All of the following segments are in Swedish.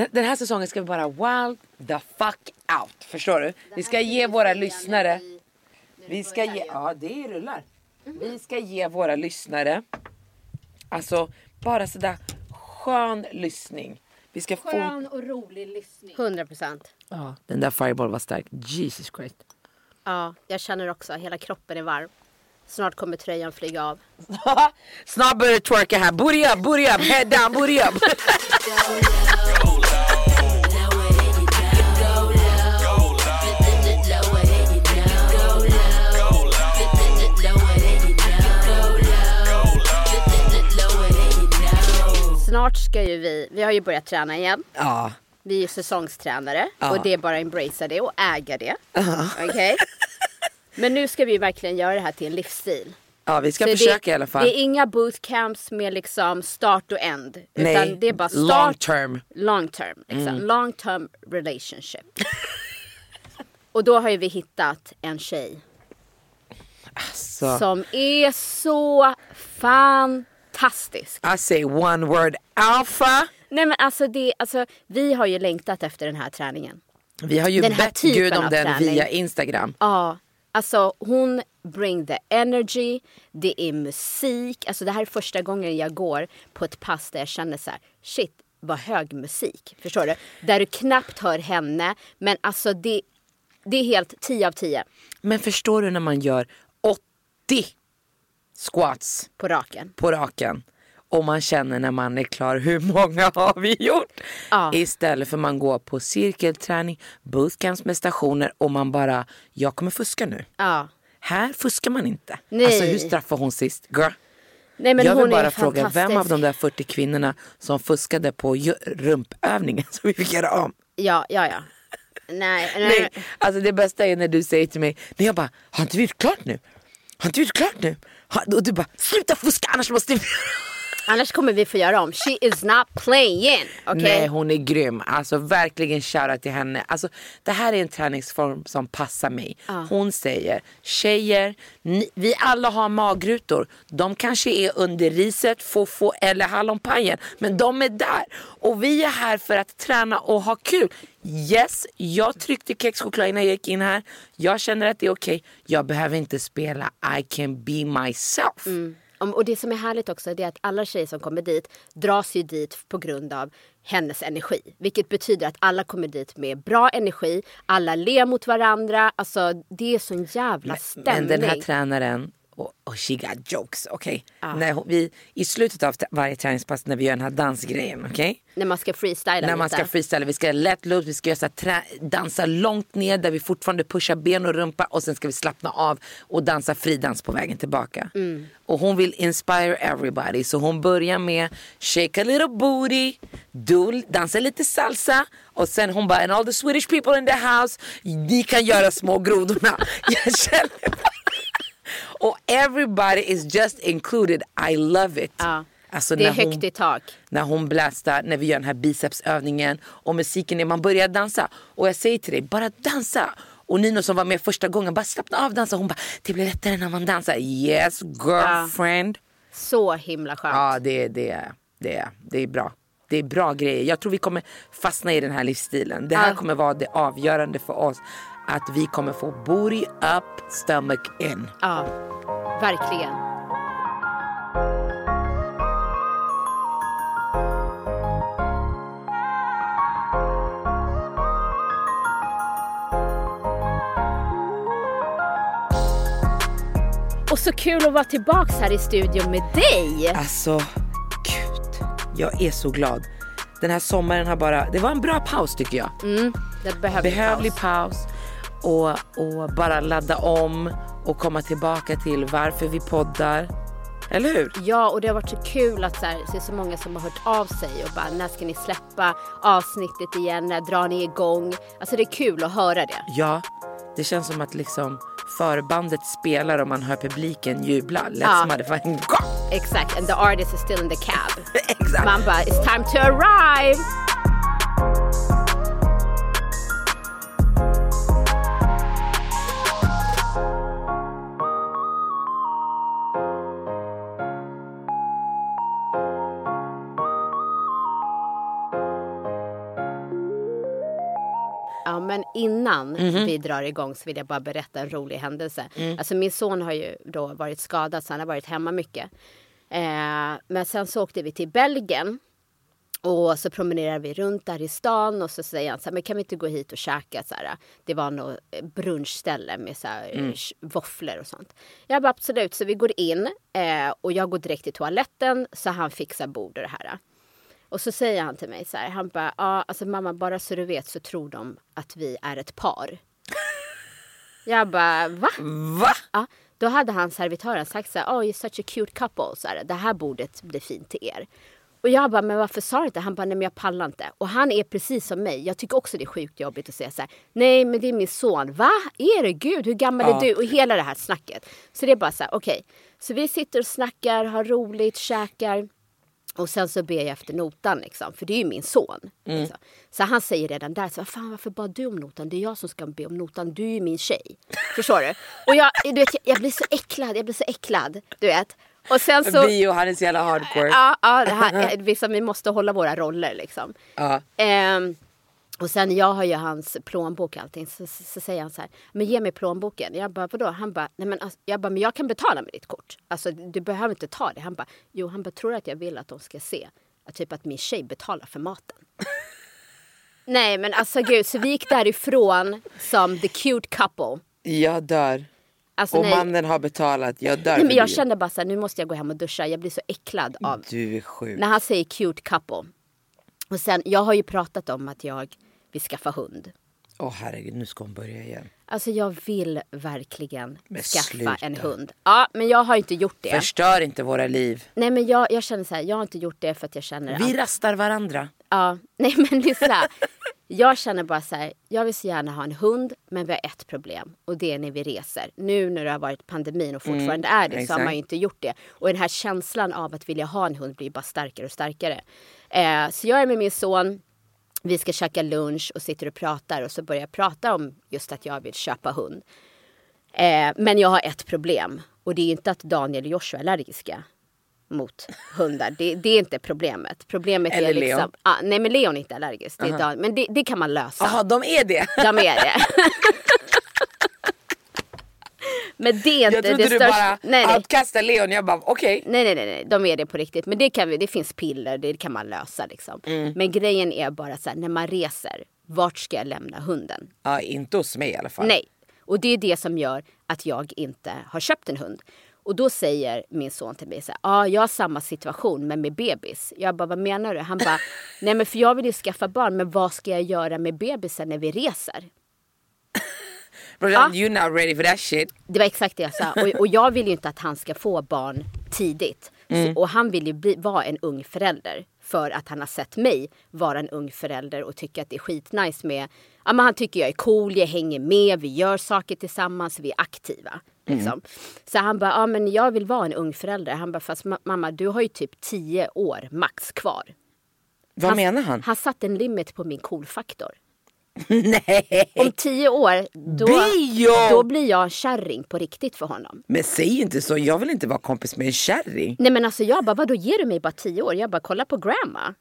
Den, den här säsongen ska vi bara wild the fuck out. Förstår du? Vi ska ge våra lyssnare. Vi ska ge, ja det rullar. Vi ska ge våra lyssnare, alltså bara sådär skön lyssning. Vi ska få... Skön och rolig lyssning. 100 procent. Ja, den där Fireball var stark. Jesus Christ. Ja, jag känner också hela kroppen är varm. Snart kommer tröjan flyga av. Snart börjar det twerka här. Booty up, booty up, head down, booty up. Snart ska ju vi, vi har ju börjat träna igen. ja. Vi är ju säsongstränare Ja. och det är bara att embracea det och äga det. Okej? Men nu ska vi verkligen göra det här till en livsstil. ja, vi ska Så försöka det, i alla fall. Det är inga bootcamps med liksom start och end. Nej, utan det är bara start. long term. Long term, exakt. Mm. Long term relationship. och då har ju vi hittat en tjej Så, som är så fantastisk. I say one word alpha. Nej men alltså, det, alltså vi har ju längtat efter den här träningen. Vi har ju bett Gud om den träning. via Instagram. Ja, alltså hon bring the energy, det är musik. Alltså det här är första gången jag går på ett pass där jag känner så här, shit vad hög musik. Förstår du? Där du knappt hör henne, men alltså det, det är helt 10 av 10 Men förstår du när man gör 80 squats på raken. på raken och man känner när man är klar hur många har vi gjort? Ja. Istället för man går på cirkelträning, bootcamps med stationer och man bara, jag kommer fuska nu. Ja. Här fuskar man inte. Nej. Alltså hur straffade hon sist? Girl. Nej men jag vill bara fråga, vem av de där 40 kvinnorna som fuskade på rumpövningen som vi fick göra om? Ja, ja, ja. Nej, nej. Nej, alltså det bästa är när du säger till mig, nej jag bara, har inte vi gjort klart nu? Har inte vi gjort klart nu? Och du bara, sluta fuska annars måste vi Annars kommer vi få göra om. She is not playing. Okej? Nej hon är grym, alltså verkligen shoutout till henne. Alltså, det här är en träningsform som passar mig. Hon säger, tjejer, ni, vi alla har magrutor. De kanske är under riset, fofo eller hallonpajen. Men de är där. Och vi är här för att träna och ha kul. Yes, jag tryckte kexchoklad innan jag gick in här. Jag känner att det är okej. Jag behöver inte spela I can be myself. Om- Och det som är härligt också är att alla tjejer som kommer dit dras ju dit på grund av hennes energi. Vilket betyder att alla kommer dit med bra energi, alla ler mot varandra. Alltså det är sån jävla stämning. Men den här tränaren, och, och she got jokes, okej? När hon- vi I slutet av varje träningspass när vi gör den här dansgrejen, okej? När man ska freestyla När man lite. ska freestyla, vi ska let loose, vi ska göra så trä, dansa långt ner där vi fortfarande pushar ben och rumpa och sen ska vi slappna av och dansa fridans på vägen tillbaka. Mm. Och hon vill inspire everybody så hon börjar med shake a little booty, do, dansa lite salsa och sen hon bara and all the Swedish people in the house, ni kan göra små grodorna. Jag känner och everybody is just included, I love it. Ja. Alltså det är hon- högt i tak. när hon blastar, när vi gör den här bicepsövningen och musiken är, man börjar dansa. Och jag säger till dig, bara dansa. Och Nino som var med första gången, bara slappna av dansa. Hon bara, det blir lättare när man dansar. Yes girlfriend. Så himla skönt. Ja, det, det, det, det är bra. Det är bra grejer. Jag tror vi kommer fastna i den här livsstilen. Det här Ja. kommer vara det avgörande för oss. Att vi kommer få booty up, stomach in. Ja, verkligen. Och så kul att vara tillbaks här i studion med dig. Alltså, gud. Jag är så glad. Den här sommaren har bara, det var en bra paus tycker jag. Det behöver behövlig paus. paus och, och bara ladda om och komma tillbaka till varför vi poddar. Eller hur? Ja, och det har varit så kul att så här, det är så många som har hört av sig och bara när ska ni släppa avsnittet igen, när drar ni igång? Alltså det är kul att höra det. Ja, det känns som att liksom förbandet spelar och man hör publiken jubla. Let's Ja. motherfucking go! Exakt, and the artist is still in the cab. Exakt. Man bara, it's time to arrive! Innan vi drar igång så vill jag bara berätta en rolig händelse. Alltså min son har ju då varit skadad så han har varit hemma mycket. Eh, men sen så åkte vi till Belgien. Och så promenerar vi runt där i stan och så säger han så här, men kan vi inte gå hit och käka så här. Det var något brunchställe med så här, mm. våfflor och sånt. Jag bara absolut, så vi går in eh, och jag går direkt till toaletten så han fixar bord och det här. Och så säger han till mig så här, han bara, ja alltså mamma bara så du vet så tror de att vi är ett par. jag bara, va? Va? Ja, då hade han servitören sagt så här, oh you're such a cute couple, så här, det här bordet blir fint till er. Och jag bara, men varför sa du inte? Han bara, nej men jag pallar inte. Och han är precis som mig. Jag tycker också det är sjukt jobbigt att säga så här, nej men det är min son. Va? Är det? Gud, hur gammal ja. är du? Och hela det här snacket. Så det är bara så här, okej. Okay. Så vi sitter och snackar, har roligt, käkar. Och sen så ber jag efter notan liksom, för det är ju min son. Mm. Liksom. Så han säger redan där, så, fan varför bad du om notan? Det är jag som ska be om notan, du är ju min tjej. Förstår du? Och jag, du vet, jag, jag blir så äcklad, jag blir så äcklad. Du vet. Och sen så... Bio, han är så jävla hardcore. Ja, ja det här, liksom, vi måste hålla våra roller liksom. Ja. Um, och sen jag har ju hans plånbok och allting. Så, så, så, säger han så här, men ge mig plånboken. Jag bara, vadå? Han bara, nej men, alltså, jag bara, men jag kan betala med ditt kort. Alltså du behöver inte ta det. Han bara, jo han bara, tror att jag vill att de ska se att, typ att min tjej betalar för maten. nej men alltså gud, så vi gick därifrån som the cute couple. Jag dör. Alltså, och nej. mannen har betalat, jag dör nej, men Jag kände bara så här, nu måste jag gå hem och duscha. Jag blir så äcklad av... Du är sjuk. När han säger cute couple. Och sen, jag har ju pratat om att jag vill skaffa hund. Åh oh, herregud, nu ska hon börja igen. Alltså jag vill verkligen men skaffa sluta. en hund. Ja, men jag har inte gjort det. Förstör inte våra liv. Nej, men jag, jag känner så här, jag har inte gjort det för att jag känner Vi att... rastar varandra. Ja, nej men lyssna. Jag känner bara så här, jag vill så gärna ha en hund men vi har ett problem och det är när vi reser. Nu när det har varit pandemin och fortfarande mm, är det exakt. så har man ju inte gjort det. Och den här känslan av att vilja ha en hund blir bara starkare och starkare. Eh, så jag är med min son, vi ska käka lunch och sitter och pratar och så börjar jag prata om just att jag vill köpa hund. Eh, men jag har ett problem och det är inte att Daniel och Joshua är allergiska mot hundar. Det, det, är inte problemet. Problemet Eller är liksom... Leon. Ah, nej men Leon är inte allergisk. Det är uh -huh. men det, det, kan man lösa. Jaha, de är det? De är det. men det är inte jag trodde det du största... bara nej, outkastade Leon. Jag bara okej. Okay. Nej, nej nej nej, de är det på riktigt. Men det, kan vi, det finns piller, det kan man lösa liksom. Mm. Men grejen är bara så här, när man reser, vart ska jag lämna hunden? Ja, inte hos mig i alla fall. Nej, och det är det som gör att jag inte har köpt en hund. Och då säger min son till mig så här, ja jag har samma situation men med bebis. Jag bara, vad menar du? Han bara, nej men för jag vill ju skaffa barn men vad ska jag göra med bebisen när vi reser? Bro, ja. you're not ready for that shit. Det var exakt det jag sa. Och, och jag vill ju inte att han ska få barn tidigt. Mm. Så, och han vill ju bli, vara en ung förälder. För att han har sett mig vara en ung förälder och tycker att det är skitnice med... Ja, men han tycker jag är cool, jag hänger med, vi gör saker tillsammans, vi är aktiva. Liksom. Mm. Så han bara, ja men jag vill vara en ung förälder. Han bara, fast mamma du har ju typ tio år max kvar. Vad han, menar han? Han satte en limit på min coolfaktor. Nej! Om tio år, då, då blir jag kärring på riktigt för honom. Men säg inte så, jag vill inte vara kompis med en kärring. Nej men alltså jag bara, vadå ger du mig bara tio år? Jag bara, kolla på grandma.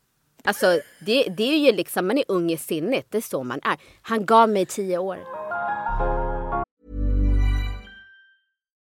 Alltså det, det är ju liksom, man är ung i sinnet, det är så man är. Han gav mig tio år.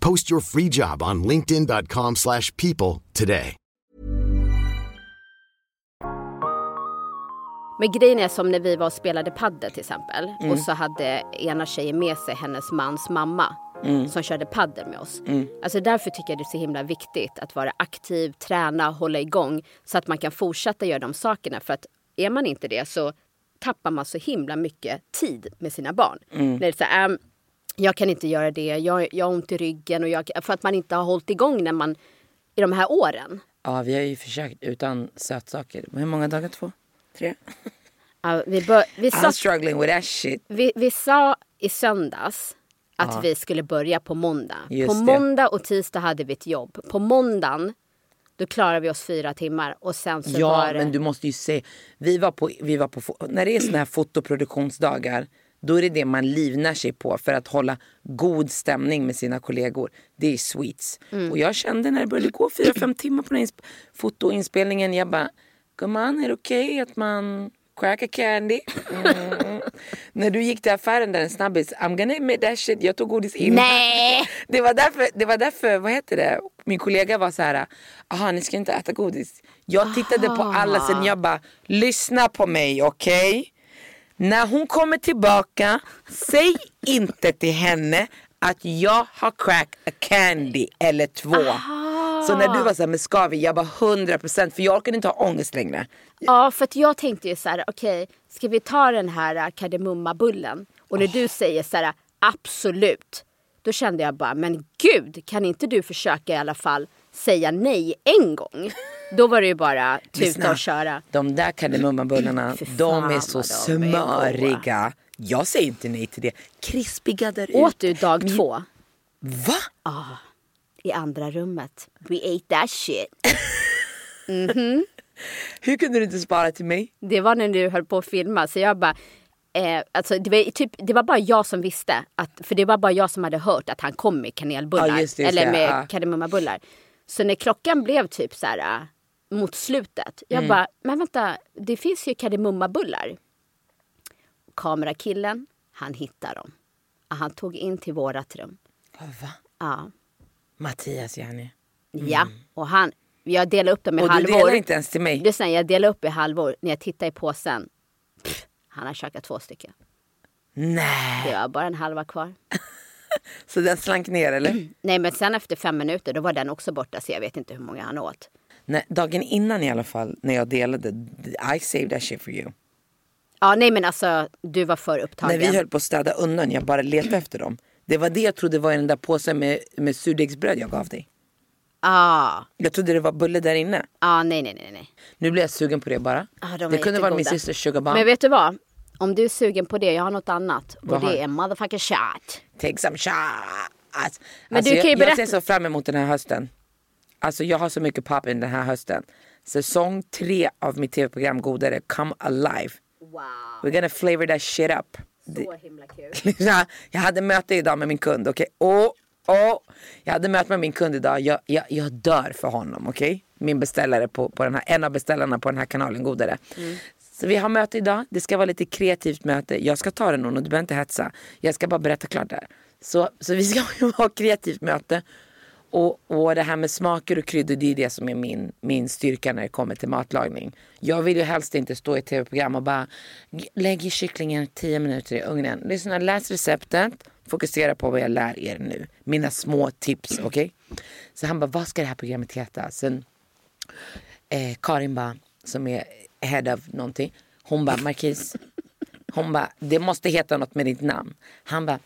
Post your free job on linkedin.com/people today. Men grejen är som när vi var och spelade padel till exempel mm. och så hade ena tjejen med sig hennes mans mamma mm. som körde padel med oss. Mm. Alltså därför tycker jag det är så himla viktigt att vara aktiv, träna, hålla igång så att man kan fortsätta göra de sakerna för att är man inte det så tappar man så himla mycket tid med sina barn. Mm. När det är så här, jag kan inte göra det, jag, jag har ont i ryggen och jag, för att man inte har hållit igång när man i de här åren. Ja, vi har ju försökt utan sötsaker. Hur många dagar? Två? Tre? Ja, vi bör, vi sa, I'm struggling with that shit. Vi, vi sa i söndags att vi skulle börja på måndag. Just på det. måndag och tisdag hade vi ett jobb. På måndagen då klarade vi oss fyra timmar och sen så Ja, var det... men du måste ju se. Vi var på, vi var på, när det är såna här fotoproduktionsdagar, då är det det man livnär sig på för att hålla god stämning med sina kollegor. Det är sweets. Mm. Och jag kände när det började gå fyra, fem timmar på den här insp- fotoinspelningen, jag bara, gumman är det okej att man crack a candy? Mm. när du gick till affären där en snabbis, I'm gonna admit that shit, jag tog godis in. Nej! Det var, därför, det var därför, vad heter det, min kollega var så här, aha ni ska inte äta godis. Jag tittade på alla sen jag bara, lyssna på mig okej? När hon kommer tillbaka, säg inte till henne att jag har crack a candy eller två. Så när du var så här, men ska vi? Jag bara 100% för jag kan inte ha ångest längre. Ja, för att jag tänkte ju så här, okej, ska vi ta den här äh, kardemummabullen? Och när du säger så här, absolut. Då kände jag bara, men gud, kan inte du försöka i alla fall säga nej en gång? Då var det ju bara tuta och köra. De där kardemummabullarna, de är så de är smöriga. Jag säger inte nej till det. Krispiga där Åt du dag två Va? i andra rummet? We ate that shit. Hur kunde du inte spara till mig? Det var när du höll på att filma så jag bara Eh, alltså det, var typ, det var bara jag som visste, att, för det var bara jag som hade hört att han kom med kanelbullar. Ja, just just eller med ja. kardemummabullar. Så när klockan blev typ så här äh, mot slutet. Jag Mm. bara, men vänta, det finns ju kardemummabullar. Kamerakillen, han hittade dem. Han tog in till vårat rum. Va? Ja, Mattias yani. ja. och han, jag delade upp dem i Och du halvor. delar inte ens till mig? Lyssna, jag delade upp i halvor. När jag tittar i påsen, pff, han har käkat två stycken. Nej. Det var bara en halva kvar. Så den slank ner eller? Nej men sen efter fem minuter då var den också borta så jag vet inte hur många han åt. Nej, dagen innan i alla fall när jag delade, I saved that shit for you. Ja nej men alltså du var för När upptagen. vi höll på att städa undan, jag bara letade efter dem. Det var det jag trodde var i den där påsen med, med surdegsbröd jag gav dig. ah, Jag trodde det var bulle där inne. ah, nej nej nej nej. Nu blir jag sugen på det bara. Ah, de det kunde vara min systers sugar bomb. Men vet du vad? Om du är sugen på det, jag har något annat. Och Vad har det du? är motherfucking shot. Take some shots. Men alltså, du kan ju jag, jag ser så fram emot den här hösten. Alltså jag har så mycket poppin den här hösten. Säsong tre av mitt tv-program Godare, Come Alive. Wow. We're gonna flavor that shit up. Så himla kul. Jag hade möte idag med min kund, okej? Åh, åh. Jag hade möte med min kund idag, jag, jag, jag dör för honom, okej? Min beställare på, på den här, en av beställarna på den här kanalen Godare. Så vi har möte idag, det ska vara lite kreativt möte. Jag ska ta det någon och du behöver inte hetsa. Jag ska bara berätta klart det här. Så, så vi ska ha kreativt möte. Och, och det här med smaker och kryddor, det är det som är min, min styrka när det kommer till matlagning. Jag vill ju helst inte stå i ett tv-program och bara lägg i kycklingen 10 minuter i ugnen. Lyssna, läs receptet, fokusera på vad jag lär er nu. Mina små tips, okej? Så han bara, vad ska det här programmet heta? Sen eh, Karin bara, som är head of någonting, hon bara, Marquis, hon bara, det måste heta något med ditt namn. Han bara,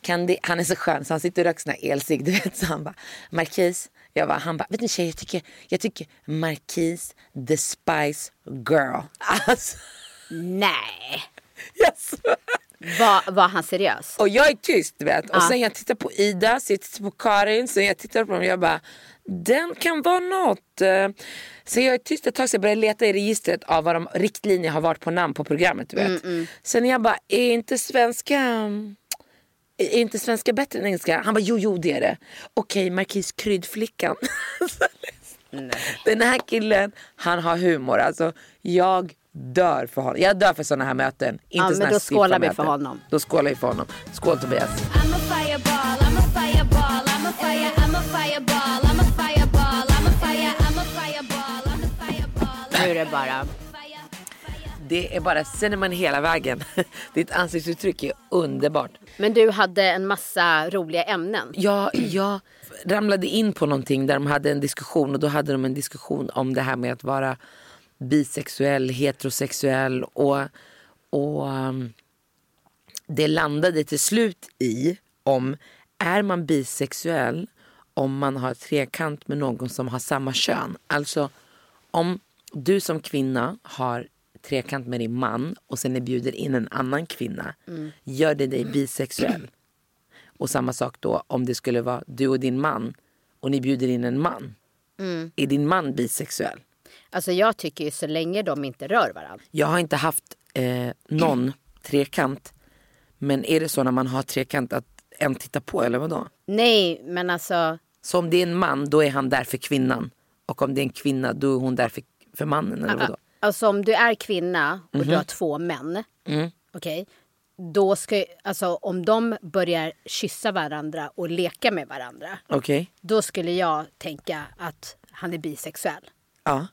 kan det, han är så skön så han sitter och röker såna här elsig, du vet. Så han bara, Marquis, jag bara, han bara, vet ni tjejer, jag tycker, jag tycker Marquis the Spice Girl. Alltså, Nej. svär. Var, var han seriös? Och jag är tyst vet. Och sen jag tittar på Ida, så jag tittar på Karin, så jag tittar på dem jag bara den kan vara något. Eh, Så jag är tyst ett tag så jag börjar leta i registret av vad de riktlinjer har varit på namn på programmet. Du vet. Sen jag bara, är inte svenska är inte svenska bättre än engelska? Han bara, jo jo det är det. Okej, Marquis kryddflickan. Den här killen, han har humor. Alltså, jag dör för honom. Jag dör för sådana här möten. Inte Ja, men då skålar vi för honom. Då skålar vi för honom. Skål Tobias. I'm a fireball, I'm a fireball, I'm a fire, I'm a fireball, Nu är det bara... Det är bara cinnamon hela vägen. Ditt ansiktsuttryck är underbart. Men du hade en massa roliga ämnen. Jag, jag ramlade in på någonting där de hade en diskussion och då hade de en diskussion om det här med att vara bisexuell, heterosexuell och, och um, det landade till slut i om är man bisexuell om man har trekant med någon som har samma kön. Alltså om du som kvinna har trekant med din man och sen bjuder in en annan kvinna, gör det dig bisexuell? Och samma sak då om det skulle vara du och din man och ni bjuder in en man. Mm. Är din man bisexuell? Alltså jag tycker ju så länge de inte rör varandra. Jag har inte haft eh, någon trekant. Men är det så när man har trekant att en tittar på eller vadå? Nej, men alltså. Så om det är en man då är han där för kvinnan. Och om det är en kvinna då är hon där för, för mannen eller vadå? Alltså om du är kvinna och Mhm. du har två män. Mm. Okej. Då ska, alltså om de börjar kyssa varandra och leka med varandra. Okej? Då skulle jag tänka att han är bisexuell. Ja.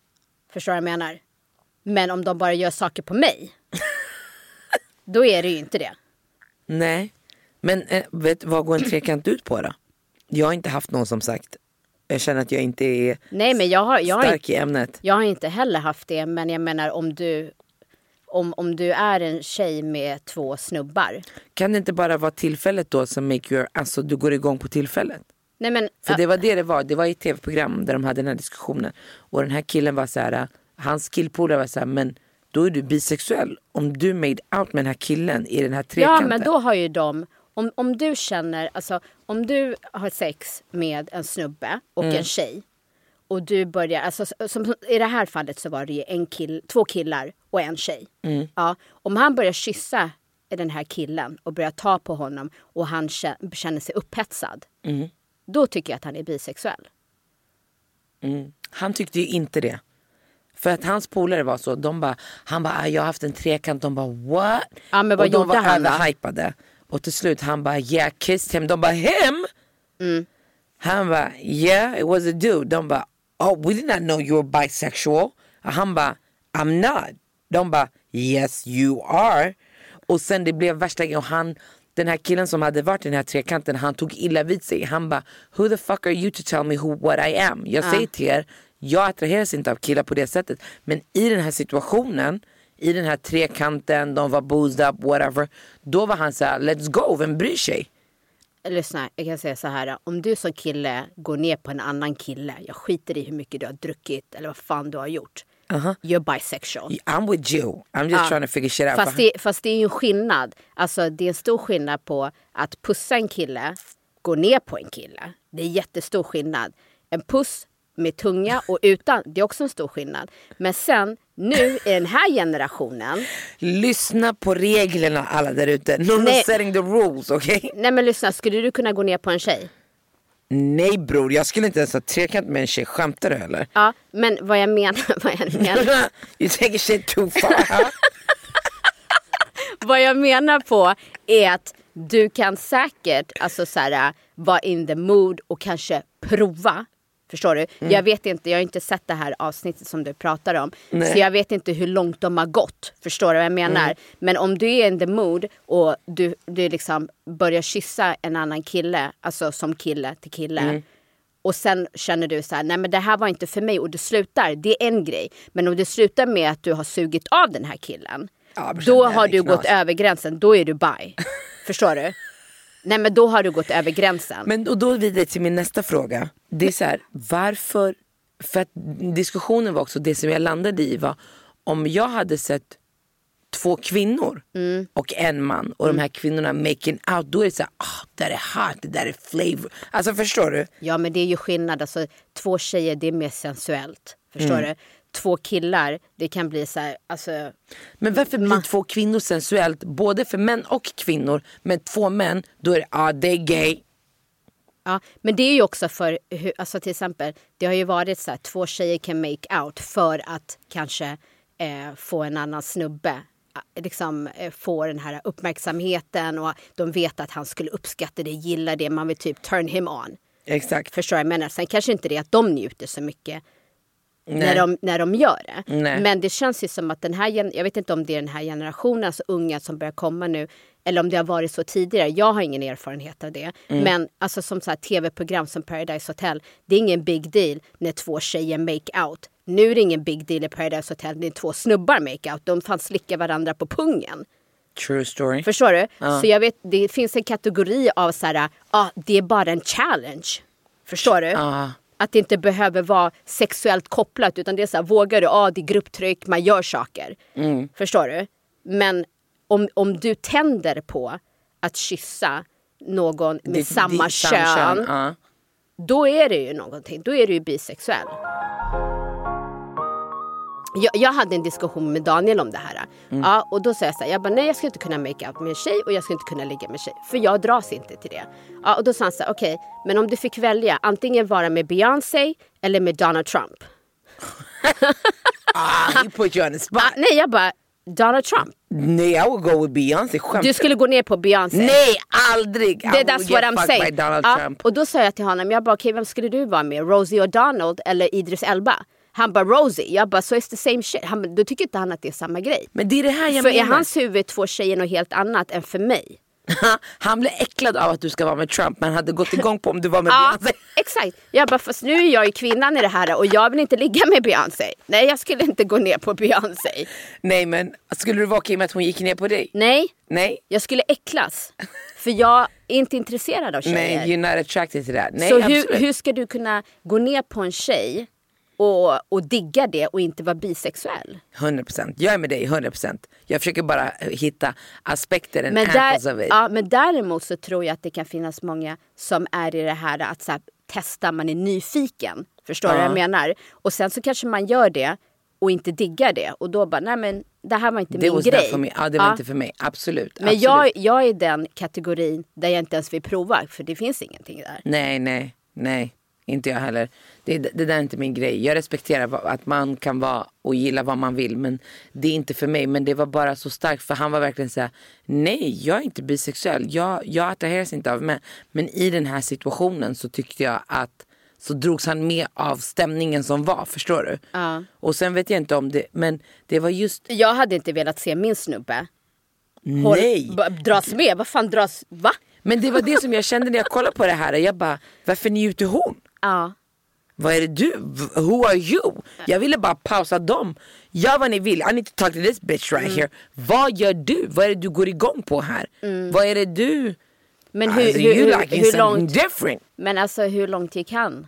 Förstår du vad jag menar? Men om de bara gör saker på mig. då är det ju inte det. Nej. Men eh, vet, vad går en trekant ut på då? Jag har inte haft någon som sagt. Jag känner att jag inte är Nej men jag har, jag har, stark inte, i ämnet. jag har inte heller haft det. Men jag menar om du, om, om du är en tjej med två snubbar. Kan det inte bara vara tillfället då som make your, alltså du går igång på tillfället? Nej men För det var det det var, det var i ett tv-program där de hade den här diskussionen. Och den här killen var så här, hans killpolare var så här, men då är du bisexuell. Om du made out med den här killen i den här Ja trekanten. men då har ju de, om, om du känner, alltså om du har sex med en snubbe och Mm. en tjej. Och du börjar, alltså som i det här fallet så var det ju en kill, två killar och en tjej. Mm. Ja, om han börjar kyssa den här killen och börjar ta på honom och han kä- känner sig upphetsad. Mm. Då tycker jag att han är bisexuell. Han tyckte ju inte det. För att hans polare var så, de bara, han bara, "Ah, jag har haft en trekant, de bara what? Ja, men vad och de gjorde var han då? Och till slut han bara, yeah kissed him. De bara, him? Mm. Han bara, yeah it was a dude. De bara, oh we did not know you were bisexual. Och han bara, I'm not. De bara, yes you are. Och sen det blev värsta grejen och han den här killen som hade varit i den här trekanten, han tog illa vid sig. Han bara, who the fuck are you to tell me who what I am? Jag säger till er, jag attraheras inte av killar på det sättet. Men i den här situationen, i den här trekanten, de var boozed up, whatever. Då var han så här, let's go, vem bryr sig? Lyssna, jag kan säga så här. Om du som kille går ner på en annan kille. Jag skiter i hur mycket du har druckit eller vad fan du har gjort. You're bisexual. I'm with you. I'm just Ja. trying to figure shit out. Fast det, fast det är ju en skillnad. Alltså det är en stor skillnad på att pussa en kille, gå ner på en kille. Det är jättestor skillnad. En puss med tunga och utan, det är också en stor skillnad. Men sen, nu i den här generationen. Lyssna på reglerna alla där ute. No, setting the rules, okej? Nej men lyssna, skulle du kunna gå ner på en tjej? Nej bror, jag skulle inte ens ha trekant med en tjej. Skämtar du eller? Ja, men vad jag menar, vad jag menar, you take shit too far. huh? vad jag menar på är att du kan säkert alltså så här, vara in the mood och kanske prova. Förstår du? Mm. Jag vet inte, jag har inte sett det här avsnittet som du pratar om. Nej. Så jag vet inte hur långt de har gått. Förstår du vad jag menar? Mm. Men om du är in the mood och du, du liksom börjar kyssa en annan kille, alltså som kille till kille. Mm. Och sen känner du så här, nej men det här var inte för mig och du slutar, det är en grej. Men om du slutar med att du har sugit av den här killen. Ja, då har du knas. gått över gränsen, då är du bi. Förstår du? Nej men då har du gått över gränsen. Men och då vidare till min nästa fråga. Det är så här, varför? För att diskussionen var också, det som jag landade i var om jag hade sett två kvinnor Mm. och en man och de här kvinnorna making out, då är det så här, ah, det där är hot, det där är flavor. Alltså förstår du? Ja men det är ju skillnad, alltså två tjejer det är mer sensuellt. Förstår Mm. du? Två killar, det kan bli så här, alltså. Men varför blir två kvinnor sensuellt, både för män och kvinnor, men två män, då är det, ah, det är gay. Ja, men det är ju också för, alltså till exempel, det har ju varit så här, två tjejer kan make out för att kanske eh, få en annan snubbe liksom eh, få den här uppmärksamheten och de vet att han skulle uppskatta det, gilla det, man vill typ turn him on. Exakt. Förstår jag menar? Sen kanske inte det att de njuter så mycket när de, när de gör det. Nej. Men det känns ju som att den här, jag vet inte om det är den här generationen, alltså unga som börjar komma nu, eller om det har varit så tidigare. Jag har ingen erfarenhet av det. Mm. Men alltså som så tv-program som Paradise Hotel, det är ingen big deal när två tjejer make out. Nu är det ingen big deal i Paradise Hotel när två snubbar make out. De fan slickar varandra på pungen. True story. Förstår du? Så jag vet, det finns en kategori av så här, ah, det är bara en challenge. Förstår du? Ja. Att det inte behöver vara sexuellt kopplat utan det är så här, vågar du? Ja, det är grupptryck, man gör saker. Förstår du? Men om, om du tänder på att kyssa någon med Ditt- samma ditt kön. Ja. Då är det ju någonting. Då är du ju bisexuell. Jag, jag hade en diskussion med Daniel om det här. Ja, och då sa jag så här, jag bara, nej jag skulle inte kunna make out med en tjej och jag skulle inte kunna ligga med en tjej. För jag dras inte till det. Ja, och då sa han så här, okej, men om du fick välja antingen vara med Beyoncé eller med Donald Trump. Ah, he put you on the spot. Ah, nej, jag bara, Donald Trump. Nej, I would go with Beyoncé. Du skulle gå ner på Beyoncé. Nej, aldrig! Det, will that's what I'm saying. Ja, och då sa jag till honom, jag bara okej vem skulle du vara med? Rosie O'Donnell eller Idris Elba? Han bara Rosie. Jag bara so it's the same shit. Han, då tycker inte han att det är samma grej. Men det är det här jag för i menar. hans huvud två tjejer något helt annat än för mig. Han blev äcklad av att du ska vara med Trump men hade gått igång på om du var med Ja, Beyoncé. exakt. Jag bara fast nu är jag ju kvinnan i det här och jag vill inte ligga med Beyoncé. Nej jag skulle inte gå ner på Beyoncé. Nej men skulle du vara okej med att hon gick ner på dig? Nej, Nej. jag skulle äcklas. För jag är inte intresserad av tjejer. Nej, you're not attracted to that. Nej, så hur, hur ska du kunna gå ner på en tjej och, och digga det och inte vara bisexuell? 100%. Jag är med dig 100%. Jag försöker bara hitta aspekter Men, där, ja, men däremot så tror jag att det kan finnas många som är i det här att så här, testa, man är nyfiken. Förstår du vad jag menar? Och sen så kanske man gör det och inte diggar det och då bara, nej men det här var inte det min grej. for me. Ja, det var Ja. inte för mig. Absolut. Men absolut. jag, jag är den kategorin där jag inte ens vill prova för det finns ingenting där. Nej, nej, nej. Inte jag heller. Det, det där är inte min grej. Jag respekterar att man kan vara och gilla vad man vill. Men det är inte för mig. Men det var bara så starkt. För han var verkligen så här. Nej, jag är inte bisexuell. Jag, jag attraheras inte av män. Men i den här situationen så tyckte jag att så drogs han med av stämningen som var. Förstår du? Ja. Och sen vet jag inte om det. Men det var just. Jag hade inte velat se min snubbe håll- Nej. dras med. Vad fan dras... Va? Men det var det som jag kände när jag kollade på det här. Jag bara, varför njuter hon? Ja. Vad är det du? Who are you? Jag ville bara pausa dem. Gör vad ni vill. I need to talk to this bitch right Mm. here. Vad gör du? Vad är det du går igång på här? Vad är det du... Men hur, Alltså, hur, you hur, hur långt... different. Men alltså hur långt gick han?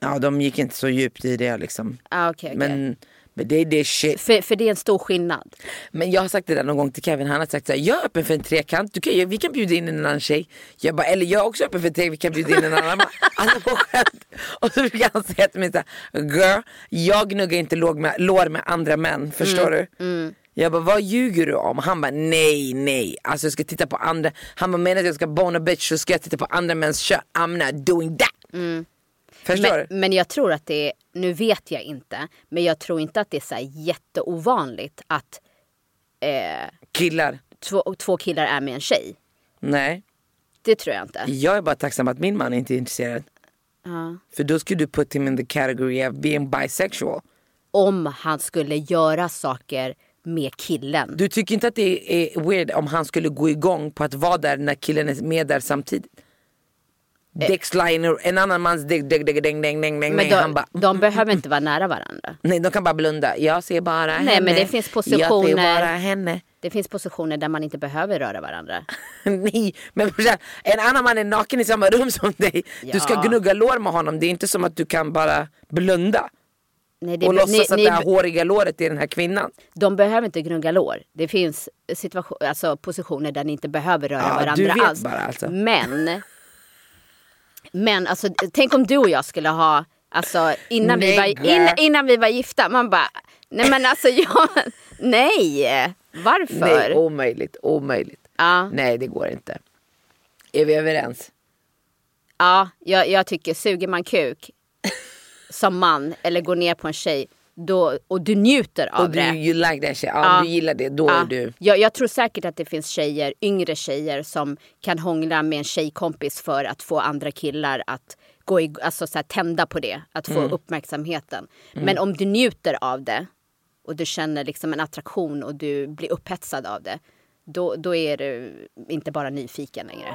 Ja, de gick inte så djupt i det liksom. Ah, okej, okej. Men, men det är det shit. För, för det är en stor skillnad. Men jag har sagt det där någon gång till Kevin. Han har sagt så här, jag är öppen för en trekant. Du kan, vi kan bjuda in en annan tjej. Jag bara, eller jag är också öppen för en trekant. Vi kan bjuda in en annan man. Alltså på skämt. Och så brukar han säga till mig så här, girl, jag gnuggar inte lår med, lår med andra män. Förstår Mm, du? Jag bara, vad ljuger du om? Han bara, nej, nej. Alltså jag ska titta på andra. Han bara, menar att jag ska bona bitch så ska jag titta på andra mäns kön. I'm not doing that. Förstår. Men, men jag tror att det är, nu vet jag inte, men jag tror inte att det är så jätteovanligt att eh, Killar. två, två killar är med en tjej. Nej. Det tror jag inte. Jag är bara tacksam att min man inte är intresserad. Ja. För då skulle du put him in the category of being bisexual. Om han skulle göra saker med killen. Du tycker inte att det är weird om han skulle gå igång på att vara där när killen är med där samtidigt? Eh. Dick sliner, en annan mans dick, dick, dick, ding, ding, ding, ding, Men han de, bara, de behöver inte vara nära varandra. nej de kan bara blunda. Jag ser bara henne. men det finns Jag ser positioner- bara henne. Det finns positioner där man inte behöver röra varandra. nej, men en annan man är naken i samma rum som dig. Du ska Ja. gnugga lår med honom. Det är inte som att du kan bara blunda. Nej, det, och låtsas ni, att ni, det här håriga låret är den här kvinnan. de behöver inte gnugga lår. Det finns situation, alltså positioner där ni inte behöver röra Ja, varandra du vet alls. bara alltså. Men, men alltså, tänk om du och jag skulle ha, alltså innan, vi var, girl. in, innan vi var gifta, man bara, nej men alltså jag, nej, varför? Nej, omöjligt, omöjligt. Ja. Nej, det går inte. Är vi överens? Ja, jag, jag tycker suger man kuk som man eller går ner på en tjej då, och du njuter av Och du det. you like that shit. Ja, Ja. Du gillar det, då Ja. är du... Jag, jag tror säkert att det finns tjejer, yngre tjejer som kan hångla med en tjejkompis för att få andra killar att gå i, alltså så här, tända på det, att få Mm. uppmärksamheten. Men om du njuter av det och du känner liksom en attraktion och du blir upphetsad av det, då, då är du inte bara nyfiken längre.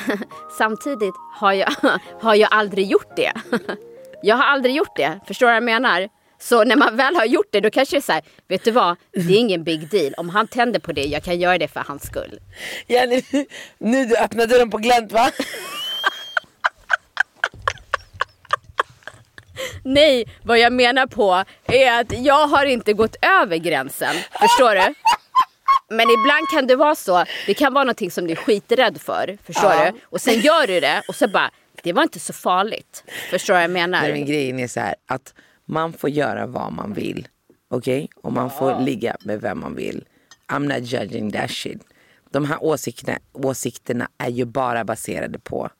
samtidigt har jag, har jag aldrig gjort det. Jag har aldrig gjort det. Förstår du vad jag menar? Så när man väl har gjort det då kanske det är så här, vet du vad? Det är ingen big deal. Om han tänder på det, jag kan göra det för hans skull. Jenny, nu du öppnar dörren på glänt va? Nej, vad jag menar på är att jag har inte gått över gränsen. Förstår du? Men ibland kan det vara så. Det kan vara någonting som du är skiträdd för. Förstår Ja. du? Och sen gör du det och så bara, det var inte så farligt. Förstår du vad jag menar? Nej, men grejen är så här att man får göra vad man vill. Okej? Och man får ligga med vem man vill. I'm not judging that shit. De här åsikterna, åsikterna är ju bara baserade på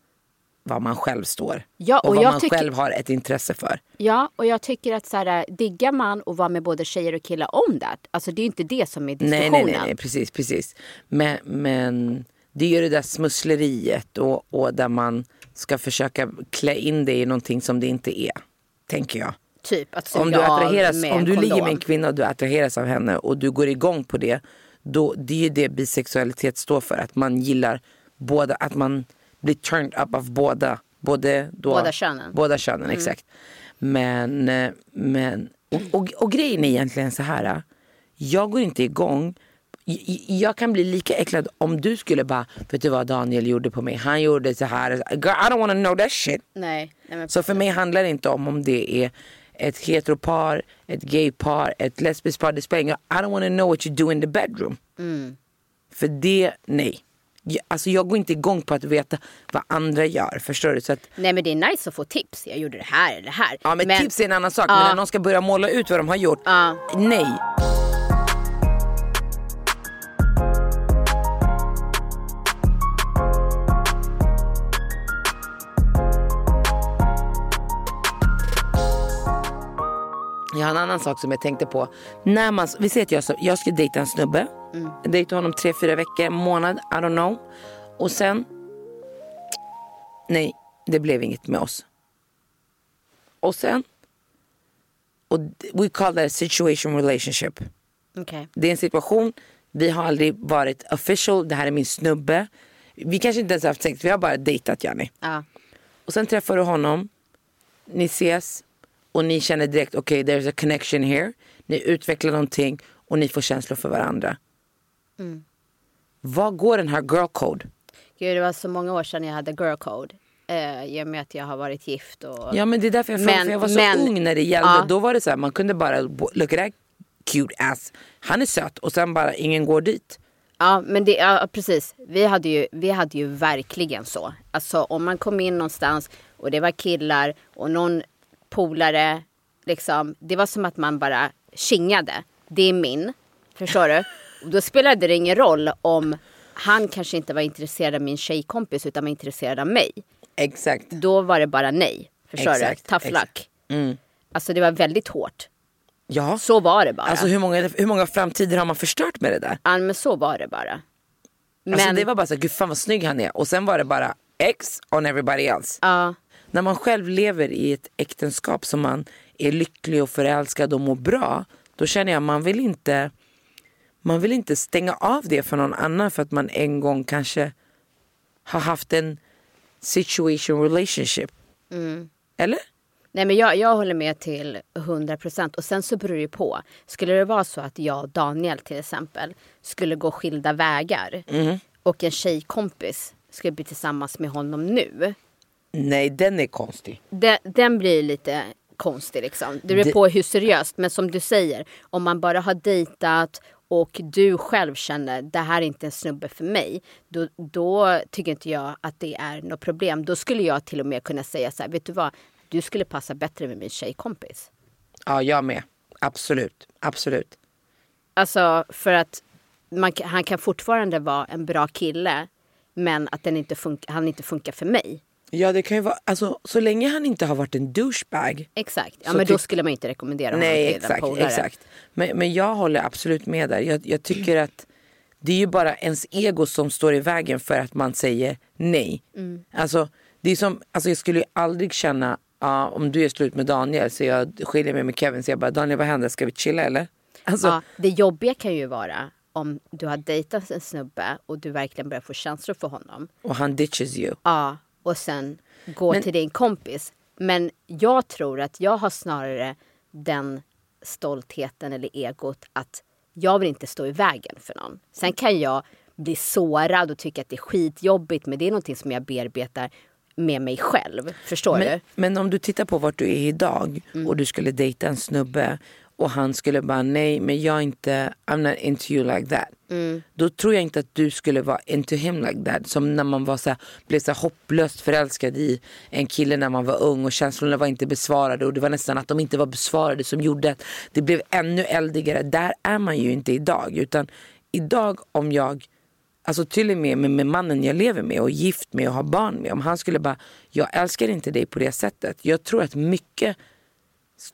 vad man själv står. Ja, och och vad man tycker- själv har ett intresse för. Ja, och jag tycker att så här, diggar man och vara med både tjejer och killar om det. Alltså det är inte det som är Nej, diskussionen. nej, nej, nej, precis, precis. Men, men det är ju det där smussleriet och, och där man ska försöka klä in det i någonting som det inte är. Tänker jag. Typ att Om du, attraheras, med om du ligger med en kvinna och du attraheras av henne och du går igång på det. Då, det är ju det bisexualitet står för. Att man gillar båda, att man blir turned up av båda. Både då, Båda könen. Båda könen, exakt. Men, eh, men och, och, och grejen är egentligen så här. eh, Jag går inte igång. Jag kan bli lika äcklad om du skulle bara, vet du vad Daniel gjorde på mig? Han gjorde så här. Girl, I don't wanna know that shit. Nej, nej Så för mig handlar det inte om om det är ett heteropar, ett gaypar, ett lesbiskt par. Det spelar ingen. I don't wanna know what you do in the bedroom. För det, nej. Alltså jag går inte igång på att veta vad andra gör. Förstår du? Så att, Nej men det är nice att få tips. Jag gjorde det här eller det här. ja men, tips är en annan sak. Men Ja. när någon ska börja måla ut vad de har gjort. Ja. Nej. Jag har en annan sak som jag tänkte på. När man, vi säger att jag, så- jag ska dejta en snubbe. Jag dejtar honom tre, fyra veckor, en månad, I don't know. Och sen, nej, det blev inget med oss. Och sen, och we call that a situation relationship. Okej. Det är en situation, vi har aldrig varit official, det här är min snubbe. Vi kanske inte ens har haft sex, vi har bara dejtat Janni. Ja. Och sen träffar du honom, ni ses och ni känner direkt okej okay, there's a connection here. Ni utvecklar någonting och ni får känslor för varandra. Mm. Vad går den här girl code? Gud det var så många år sedan jag hade girl code. Eh, I och med att jag har varit gift och... Ja men det är därför jag frågar, Men- för jag var så men- ung när det gällde. Ja. Då var det så här, man kunde bara look at that cute ass. Han är söt och sen bara ingen går dit. Ja, men det, ja, precis. Vi hade, ju, vi hade ju verkligen så. Alltså om man kom in någonstans och det var killar och någon polare, liksom, det var som att man bara kingade. Det är min, förstår du? Och då spelade det ingen roll om han kanske inte var intresserad av min tjejkompis utan var intresserad av mig. Exakt. Då var det bara nej, förstår Exakt, du? Tough exakt. Mm. luck. Alltså det var väldigt hårt. Ja. Så var det bara. Alltså hur många, hur många framtider har man förstört med det där? ja, men så var det bara. Men, Alltså det var bara så, gud fan vad snygg han är. Och sen var det bara X on everybody else. ja, När man själv lever i ett äktenskap som man är lycklig och förälskad och mår bra. Då känner jag man vill inte man vill inte stänga av det för någon annan för att man en gång kanske har haft en situation relationship. Eller? Nej men jag, jag håller med till 100 procent. Och sen så beror det ju på. Skulle det vara så att jag och Daniel till exempel skulle gå skilda vägar och en tjejkompis skulle bli tillsammans med honom nu. Nej den är konstig. Den, den blir lite konstig liksom. Det beror på hur seriöst. Men som du säger, om man bara har dejtat och du själv känner det här är inte en snubbe för mig. Då, då tycker inte jag att det är något problem. Då skulle jag till och med kunna säga så här, vet du vad? Du skulle passa bättre med min tjejkompis. Ja jag med. Absolut. Absolut. Alltså för att man, han kan fortfarande vara en bra kille Men att den inte han inte funkar för mig. Ja det kan ju vara, alltså så länge han inte har varit en douchebag. Exakt. Ja, men då skulle man inte rekommendera honom Nej till exakt, exakt. Men, men jag håller absolut med där. Jag, jag tycker att det är ju bara ens ego som står i vägen för att man säger nej. Mm. Alltså, det är som, alltså jag skulle ju aldrig känna, ja, om du är slut med Daniel så jag skiljer mig med Kevin så jag bara Daniel vad händer, ska vi chilla eller? Alltså, Ja, det jobbiga kan ju vara om du har dejtat en snubbe och du verkligen börjar få känslor för honom. Och han ditches you. Ja, och sen gå Men- till din kompis. Men jag tror att jag har snarare den stoltheten eller egot att jag vill inte stå i vägen för någon. Sen kan jag bli sårad och tycka att det är skitjobbigt men det är någonting som jag bearbetar med mig själv. Förstår Men, du? men om du tittar på vart du är idag Mm. och du skulle dejta en snubbe och han skulle bara nej men jag inte, I'm not into you like that. Mm. Då tror jag inte att du skulle vara into him like that. Som när man var så här, blev så här hopplöst förälskad i en kille när man var ung och känslorna var inte besvarade och det var nästan att de inte var besvarade som gjorde att det blev ännu eldigare. Där är man ju inte idag utan idag om jag Alltså till och med med, mannen jag lever med och gift med och har barn med. Om han skulle bara, jag älskar inte dig på det sättet. Jag tror att mycket,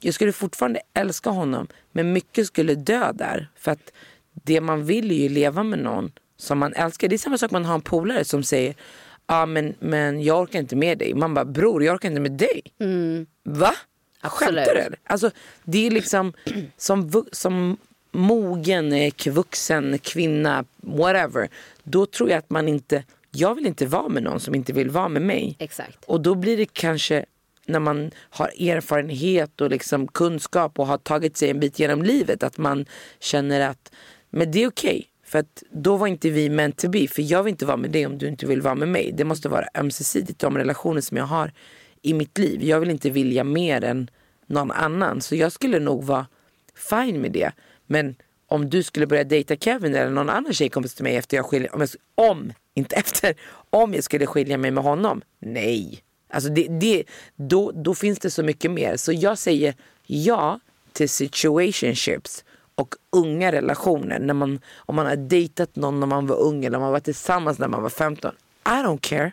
jag skulle fortfarande älska honom. Men mycket skulle dö där. För att det man vill är ju leva med någon som man älskar. Det är samma sak man har en polare som säger, ja men, men jag orkar inte med dig. Man bara, bror jag orkar inte med dig. Va? Absolut. Skämtar du eller? Alltså det är liksom som, som mogen, eh, vuxen kvinna, whatever. Då tror jag att man inte, jag vill inte vara med någon som inte vill vara med mig. Exakt. Och då blir det kanske när man har erfarenhet och liksom kunskap och har tagit sig en bit genom livet att man känner att men det är okej. För att då var inte vi meant to be. För jag vill inte vara med dig om du inte vill vara med mig. Det måste vara ömsesidigt de relationer som jag har i mitt liv. Jag vill inte vilja mer än någon annan. Så jag skulle nog vara fine med det. Men om du skulle börja dejta Kevin eller någon annan tjejkompis till mig efter jag skiljer om, jag, om inte efter, om jag skulle skilja mig med honom. Nej. Alltså det, det, då, då finns det så mycket mer. Så jag säger ja till situationships och unga relationer. När man, om man har dejtat någon när man var ung eller om man var tillsammans när man var 15. I don't care.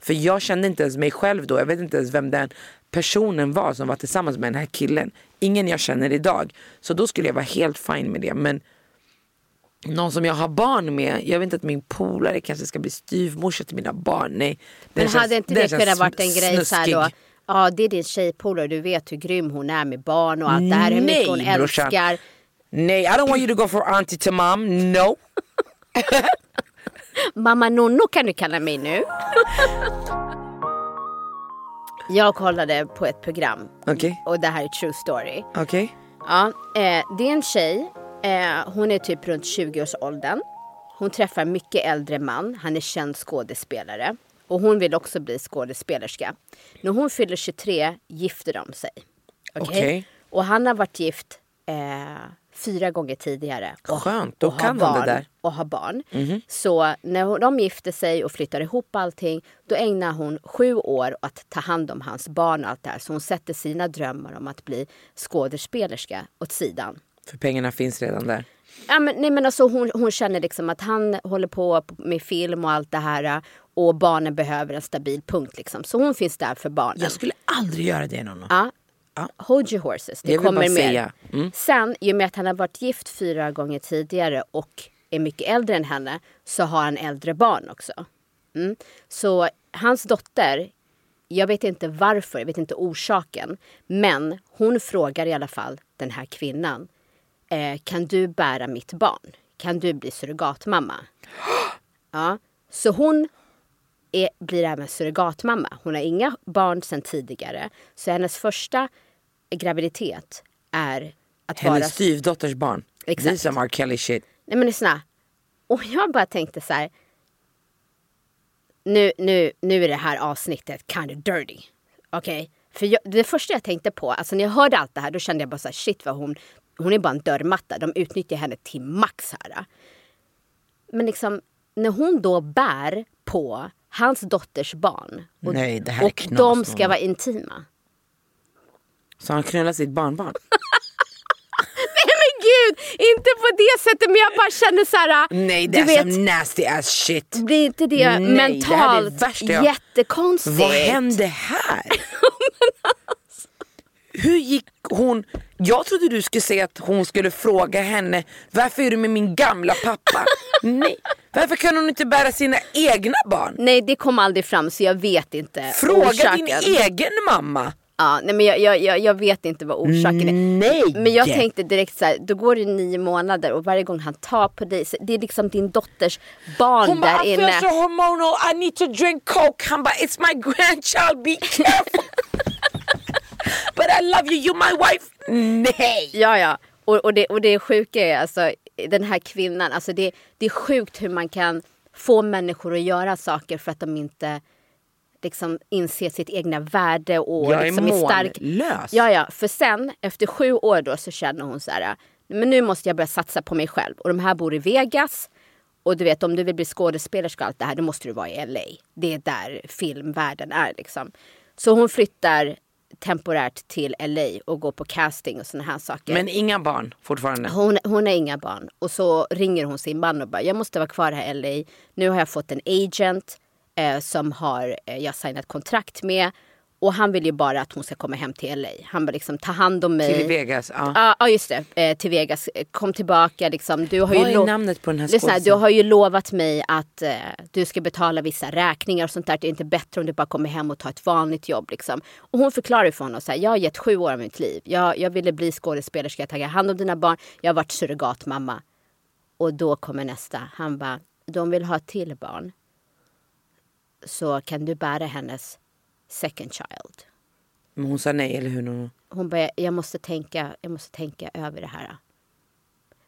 För jag kände inte ens mig själv då. Jag vet inte ens vem den personen var som var tillsammans med den här killen. Ingen jag känner idag. Så då skulle jag vara helt fine med det. Men någon som jag har barn med. Jag vet inte att min polare kanske ska bli styvmorsa till mina barn. Nej. Men känns- hade inte det kunnat varit en grej så då? Ja, det är din tjejpolare. Du vet hur grym hon är med barn och allt det här. Hur mycket hon Nej, brorsan. älskar. Nej, I don't want you to go for auntie to mom. No. Mamma Nonno kan du kalla mig nu. Jag kollade på ett program. Okej. Och det här är true story. Okej. Ja, eh, det är en tjej. Eh, hon är typ runt 20-årsåldern. Hon träffar en mycket äldre man. Han är känd skådespelare. Och hon vill också bli skådespelerska. När hon fyller 23 gifter de sig. Okej? Okej. Och han har varit gift eh, fyra gånger tidigare. Och, Skönt, då och kan han det barn, där. Och har barn. Så när de gifter sig och flyttar ihop allting. Då ägnar hon sju år att ta hand om hans barn och allt det här. Så hon sätter sina drömmar om att bli skådespelerska åt sidan. För pengarna finns redan där. Ja, men, nej, men alltså, hon, hon känner liksom att han håller på med film och allt det här. Och barnen behöver en stabil punkt. Liksom. Så hon finns där för barnen. Jag skulle aldrig göra det någon. Ja. Hold your horses. Det vill kommer mer. mm. Sen, i och med att han har varit gift fyra gånger tidigare och är mycket äldre än henne så har han äldre barn också. Mm. Så hans dotter, jag vet inte varför, jag vet inte orsaken. Men hon frågar i alla fall den här kvinnan. Eh, kan du bära mitt barn? Kan du bli surrogatmamma? Ja, så hon är, blir även surrogatmamma. Hon har inga barn sedan tidigare. Så hennes första graviditet är att vara... Hennes styvdotters barn. Exakt. Det är som R. Kelly shit. Nej men lyssna. Och jag bara tänkte så här. Nu, nu, nu är det här avsnittet kind of dirty. Okej? För jag, det första jag tänkte på, alltså när jag hörde allt det här, då kände jag bara så här, shit vad hon, hon är bara en dörrmatta. De utnyttjar henne till max här. Men liksom, när hon då bär på hans dotters barn. Och, Nej, det här är och knas, de ska vara intima. Så han knullar sitt barnbarn. Gud, inte på det sättet men jag bara känner så här. Nej, det är vet, some nasty ass shit. blir inte det Nej, det här är det mentalt värsta jag- jättekonstigt? Vad hände här? Hur gick hon? Jag trodde du skulle säga att hon skulle fråga henne varför är du med min gamla pappa? Nej, varför kan hon inte bära sina egna barn? Nej det kom aldrig fram så jag vet inte Fråga orsaken. din egen mamma. Ja, nej, men jag, jag, jag, jag vet inte vad orsaken är. Nej. Men jag tänkte direkt så här, då går det nio månader och varje gång han tar på dig, det är liksom din dotters barn Hon bara där I inne. feel so hormonal, I need to drink coke. Han bara it's my grandchild, be careful. Love you, you're my wife. Nej. Ja, ja. Och, och, det, och det sjuka är alltså den här kvinnan, alltså det, det är sjukt hur man kan få människor att göra saker för att de inte liksom inser sitt egna värde och Jag är liksom är stark. Ja, ja. För sen efter sju år då så känner hon så här, men nu måste jag börja satsa på mig själv. Och de här bor i Vegas. Och du vet om du vill bli skådespelerska och allt det här, då måste du vara i LA. Det är där filmvärlden är liksom. Så hon flyttar temporärt till LA och går på casting och såna här saker. Men inga barn fortfarande. Hon, hon har inga barn. Och så ringer hon sin man och bara, jag måste vara kvar här i LA. Nu har jag fått en agent eh, som har eh, jag signat kontrakt med. Och han vill ju bara att hon ska komma hem till LA. Han vill liksom ta hand om mig. Till Vegas. Ja. Ja, ja just det. Eh, till Vegas. Eh, Kom tillbaka liksom. Du har Vad ju är namnet på den här Lyssna, Du skådisen? har ju lovat mig att eh, du ska betala vissa räkningar och sånt där. Det är inte bättre om du bara kommer hem och tar ett vanligt jobb liksom. Och hon förklarar för honom så här, jag har gett sju år av mitt liv. Jag, jag ville bli skådespelerska, jag tagit hand om dina barn. Jag har varit surrogatmamma. Och då kommer nästa. Han bara, de vill ha ett till barn. Så kan du bära hennes second child. Men hon sa nej, eller hur? Hon bara, jag måste tänka, jag måste tänka över det här.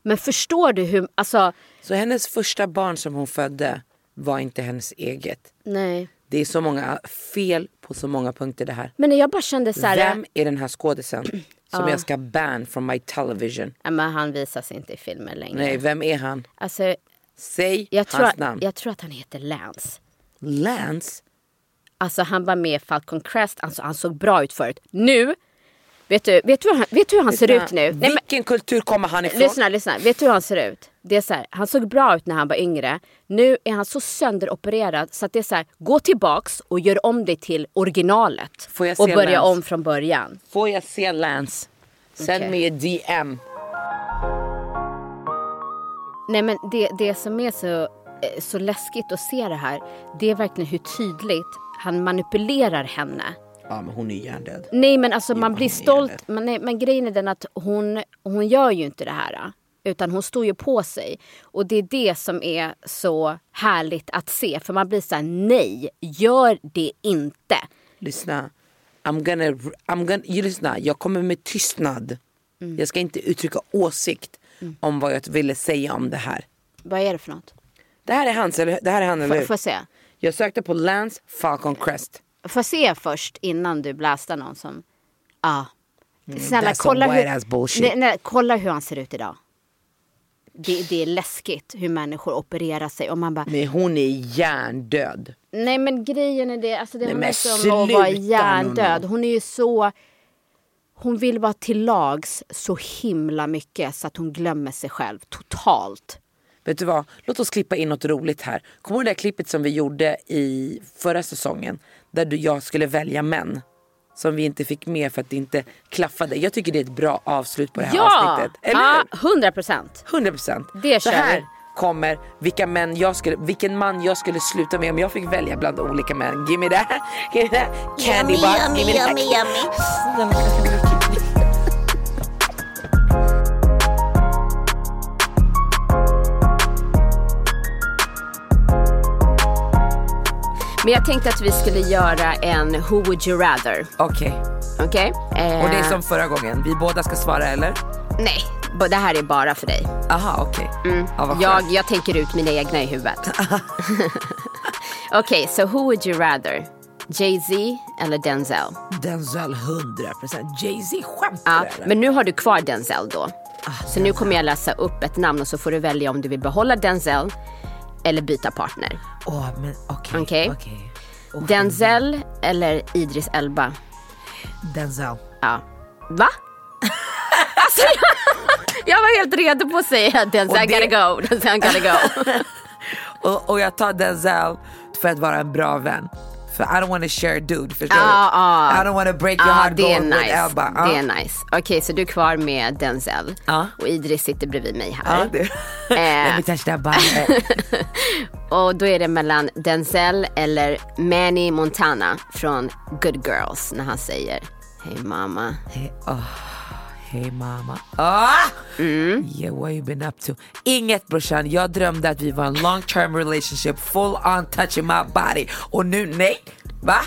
Men förstår du hur, alltså, Så hennes första barn som hon födde var inte hennes eget. nej. Det är så många fel på så många punkter det här. Men jag bara kände så här, Vem är den här skådisen som jag ska ban from my television? ja, men han visas inte i filmen längre. Nej, vem är han? Alltså, Säg hans namn. jag tror att han heter Lance. Lance? Alltså han var med i Falcon Crest, alltså, han såg bra ut förut. Nu, vet du, vet du, vet du hur han ser ut nu? Nej, men, Vilken kultur kommer han ifrån? lyssna, lyssna. Vet du hur han ser ut? Det är så här, han såg bra ut när han var yngre. Nu är han så sönderopererad så att det är så här, gå tillbaks och gör om det till originalet. Får jag och se börja Lance? om från början. Får jag se Lance? Send Okej. me a DM. Nej men det, det som är så, eh, så läskigt att se det här, det är verkligen hur tydligt han manipulerar henne. Ja, men hon är hjärndöd. Nej men alltså man blir stolt. Men, nej, men grejen är den att hon, hon gör ju inte det här. Utan hon står ju på sig. Och det är det som är så härligt att se. För man blir så här, nej, gör det inte. Lyssna. I'm gonna, I'm gonna, you lyssna, jag kommer med tystnad. Mm. Jag ska inte uttrycka åsikt om vad jag ville säga om det här. Vad är det för något? Det här är hans, eller det här är han, eller Får, hur? får jag se? Jag sökte på Lance Falcon Crest. Får se först innan du blästar någon som... Ja. Snälla that's kolla hur, nej, nej, kolla hur han ser ut idag. Det, det är läskigt hur människor opererar sig och man bara Men hon är hjärndöd. Nej men grejen är det, alltså det Nej, handlar inte om att vara hjärndöd. Hon är ju så... Hon vill vara till lags så himla mycket så att hon glömmer sig själv totalt. Vet du vad? Låt oss klippa in något roligt här. Kommer du det där klippet som vi gjorde i förra säsongen? Där du, jag skulle välja män. Som vi inte fick med för att det inte klaffade. Jag tycker det är ett bra avslut på det här avsnittet. Eller ja? 100 procent. 100 procent. Det Så kör här vi. kommer vilka män jag skulle, vilken man jag skulle sluta med om jag fick välja bland olika män. Give me that, give me that candy bar. Give me that. Men jag tänkte att vi skulle göra en Who would you rather. Okej. Okej? Eh, Och det är som förra gången. Vi båda ska svara eller? Nej, det här är bara för dig. Aha okej. Ja, vad Jag, skönt. jag tänker ut mina egna i huvudet. Okej, så who would you rather? Jay-Z eller Denzel? Denzel 100 procent. Jay-Z skämtar Ja, eller? men nu har du kvar Denzel då. Så nu kommer jag läsa upp ett namn och så får du välja om du vill behålla Denzel eller byta partner. Åh men okej. Okej. okej. Denzel eller Idris Elba? Denzel. Ja. Va? alltså, jag, var helt redo på att säga Denzel det- gotta go, Denzel gotta go. Och, och jag tar Denzel för att vara en bra vän. För I don't want to share dude, förstår ja. du? I don't want to break your Ja, heart det är going with nice. Elba. Ja. Det är nice. Okej, så du är kvar med Denzel. Ja. Och Idris sitter bredvid mig här. Ja, det. Let me touch that body. Och då är det mellan Denzel eller Manny Montana från Good Girls när han säger Hej mamma. Hey, oh, hey mama. Ah! Yeah, what you been up to? Inget brorsan, jag drömde att vi var en long term relationship, full on touching my body. Och nu nej. Va?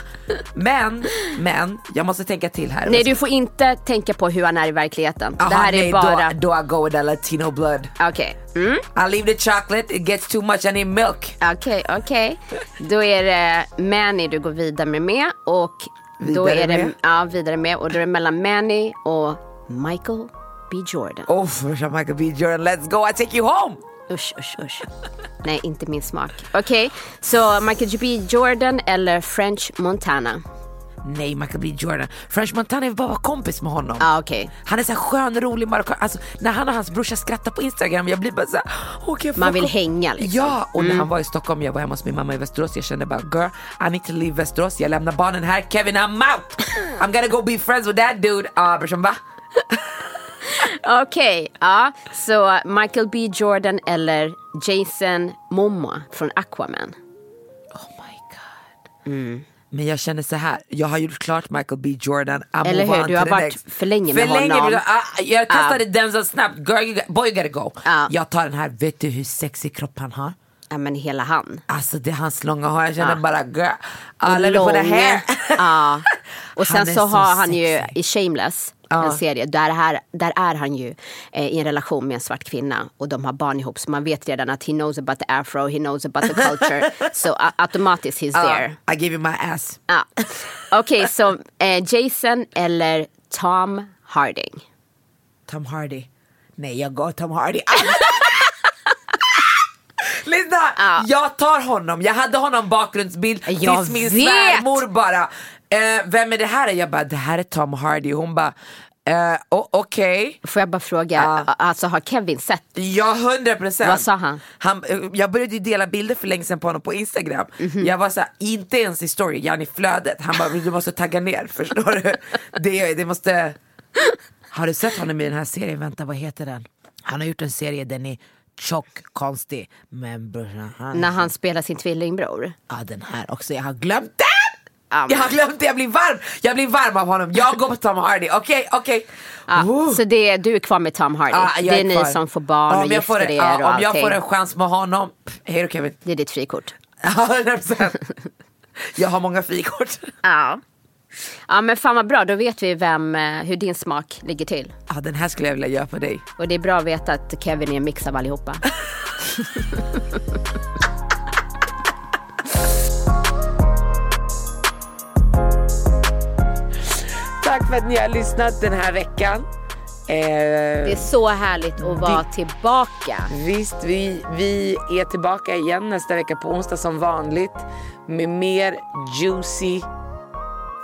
Men, men, jag måste tänka till här. Nej du får inte tänka på hur han är i verkligheten. det Aha, här är nej, bara... Då, då I go with the latino blood. Okej. Mm. I leave the chocolate, it gets too much, I need milk. Okej, okej. Då är det Manny du går vidare med och då Vidare är det, med? Ja, vidare med och då är det mellan Manny och Michael B Jordan. Oh, brorsan Michael B Jordan, let's go, I take you home. Usch, usch, usch. Nej, inte min smak. Okej, så Michael B Jordan eller French Montana? Nej, Michael B Jordan. French Montana vill bara kompis med honom. Ja, okej. Han är så skön, rolig marockan. Alltså, när han och hans brorsa skrattar på Instagram, jag blir bara så här, okej, Man vill hänga, liksom. Ja, och när han var i Stockholm, jag var hemma hos min mamma i Västerås, jag kände bara girl, I need to leave Västerås, jag lämnar barnen här, Kevin I'm out! I'm gonna go be friends with that dude. Ja, brorsan va? Okej, ja. Så Michael B Jordan eller Jason Momoa från Aquaman? Oh my god. Men jag känner så här, jag har gjort klart Michael B Jordan. I Eller hur? Du har varit next. för länge med för länge, honom. vill jag- ah, jag kastade Denzel snabbt, girl, you got, boy you gotta go. Ja. Jag tar den här, vet du hur sexig kropp han har? Ja men hela han. Alltså det är hans långa hår, jag känner bara girl, all for the hair. ja. Och sen Han så, så har han ju sexy. i Shameless, Ja. en serie, där, här, där är han ju eh, i en relation med en svart kvinna och de har barn ihop. Så man vet redan att he knows about the afro, he knows about the culture. så a- automatiskt he's Ja, there. I give you my ass. Ja. Okej, så eh, Jason eller Tom Harding? Tom Hardy. Nej jag går Tom Hardy. Ah! Lyssna, Ja. jag tar honom. Jag hade honom bakgrundsbild Jag tills min vet. svärmor bara, eh, vem är det här? Jag bara, det här är Tom Hardy. Hon bara, eh, okej. Får jag bara fråga, Ja. alltså har Kevin sett? Ja, hundra procent. Vad sa han? han jag började ju dela bilder för länge sedan på honom på Instagram. Mhm. Jag var såhär, inte ens i story, gärna i flödet. Han bara, du måste tagga ner, förstår du? Det, det måste... Har du sett honom i den här serien? Vänta, vad heter den? Han har gjort en serie, den är tjock, konstig. Men brorsan, han... När han spelar sin tvillingbror? Ja, den här också. Jag har glömt den! Men- Jag har glömt det, jag blir varm! Jag blir varm av honom. Jag går på Tom Hardy, okej, okej. Ja, Woo. så det, du är kvar med Tom Hardy? Jag det är, ni kvar. som får barn och om får, gifter en- er ja, och Om jag får en chans med honom, hej då Kevin. Det är ditt frikort? Ja, 100%. Jag har många frikort. Ja. Ja men fan vad bra, då vet vi vem, eh, hur din smak ligger till. Ja, den här skulle jag vilja göra på dig. Och det är bra att veta att Kevin är en mix av allihopa. Tack för att ni har lyssnat den här veckan. Eh, Det är så härligt att vara tillbaka. Visst, vi, vi är tillbaka igen nästa vecka på onsdag som vanligt med mer juicy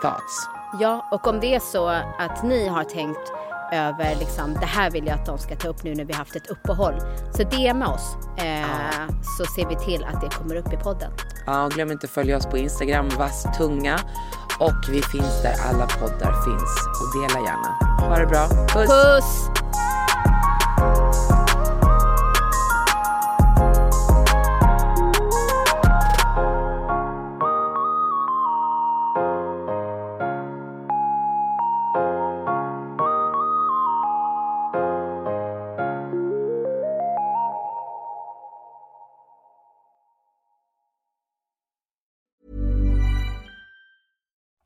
thoughts. Ja, och om det är så att ni har tänkt över liksom, det här vill jag att de ska ta upp nu när vi har haft ett uppehåll. Så DMa oss eh, så ser vi till att det kommer upp i podden. Ja, glöm inte att följa oss på Instagram, vass tunga. Och vi finns där alla poddar finns. Och dela gärna. Ha det bra. Puss! Puss!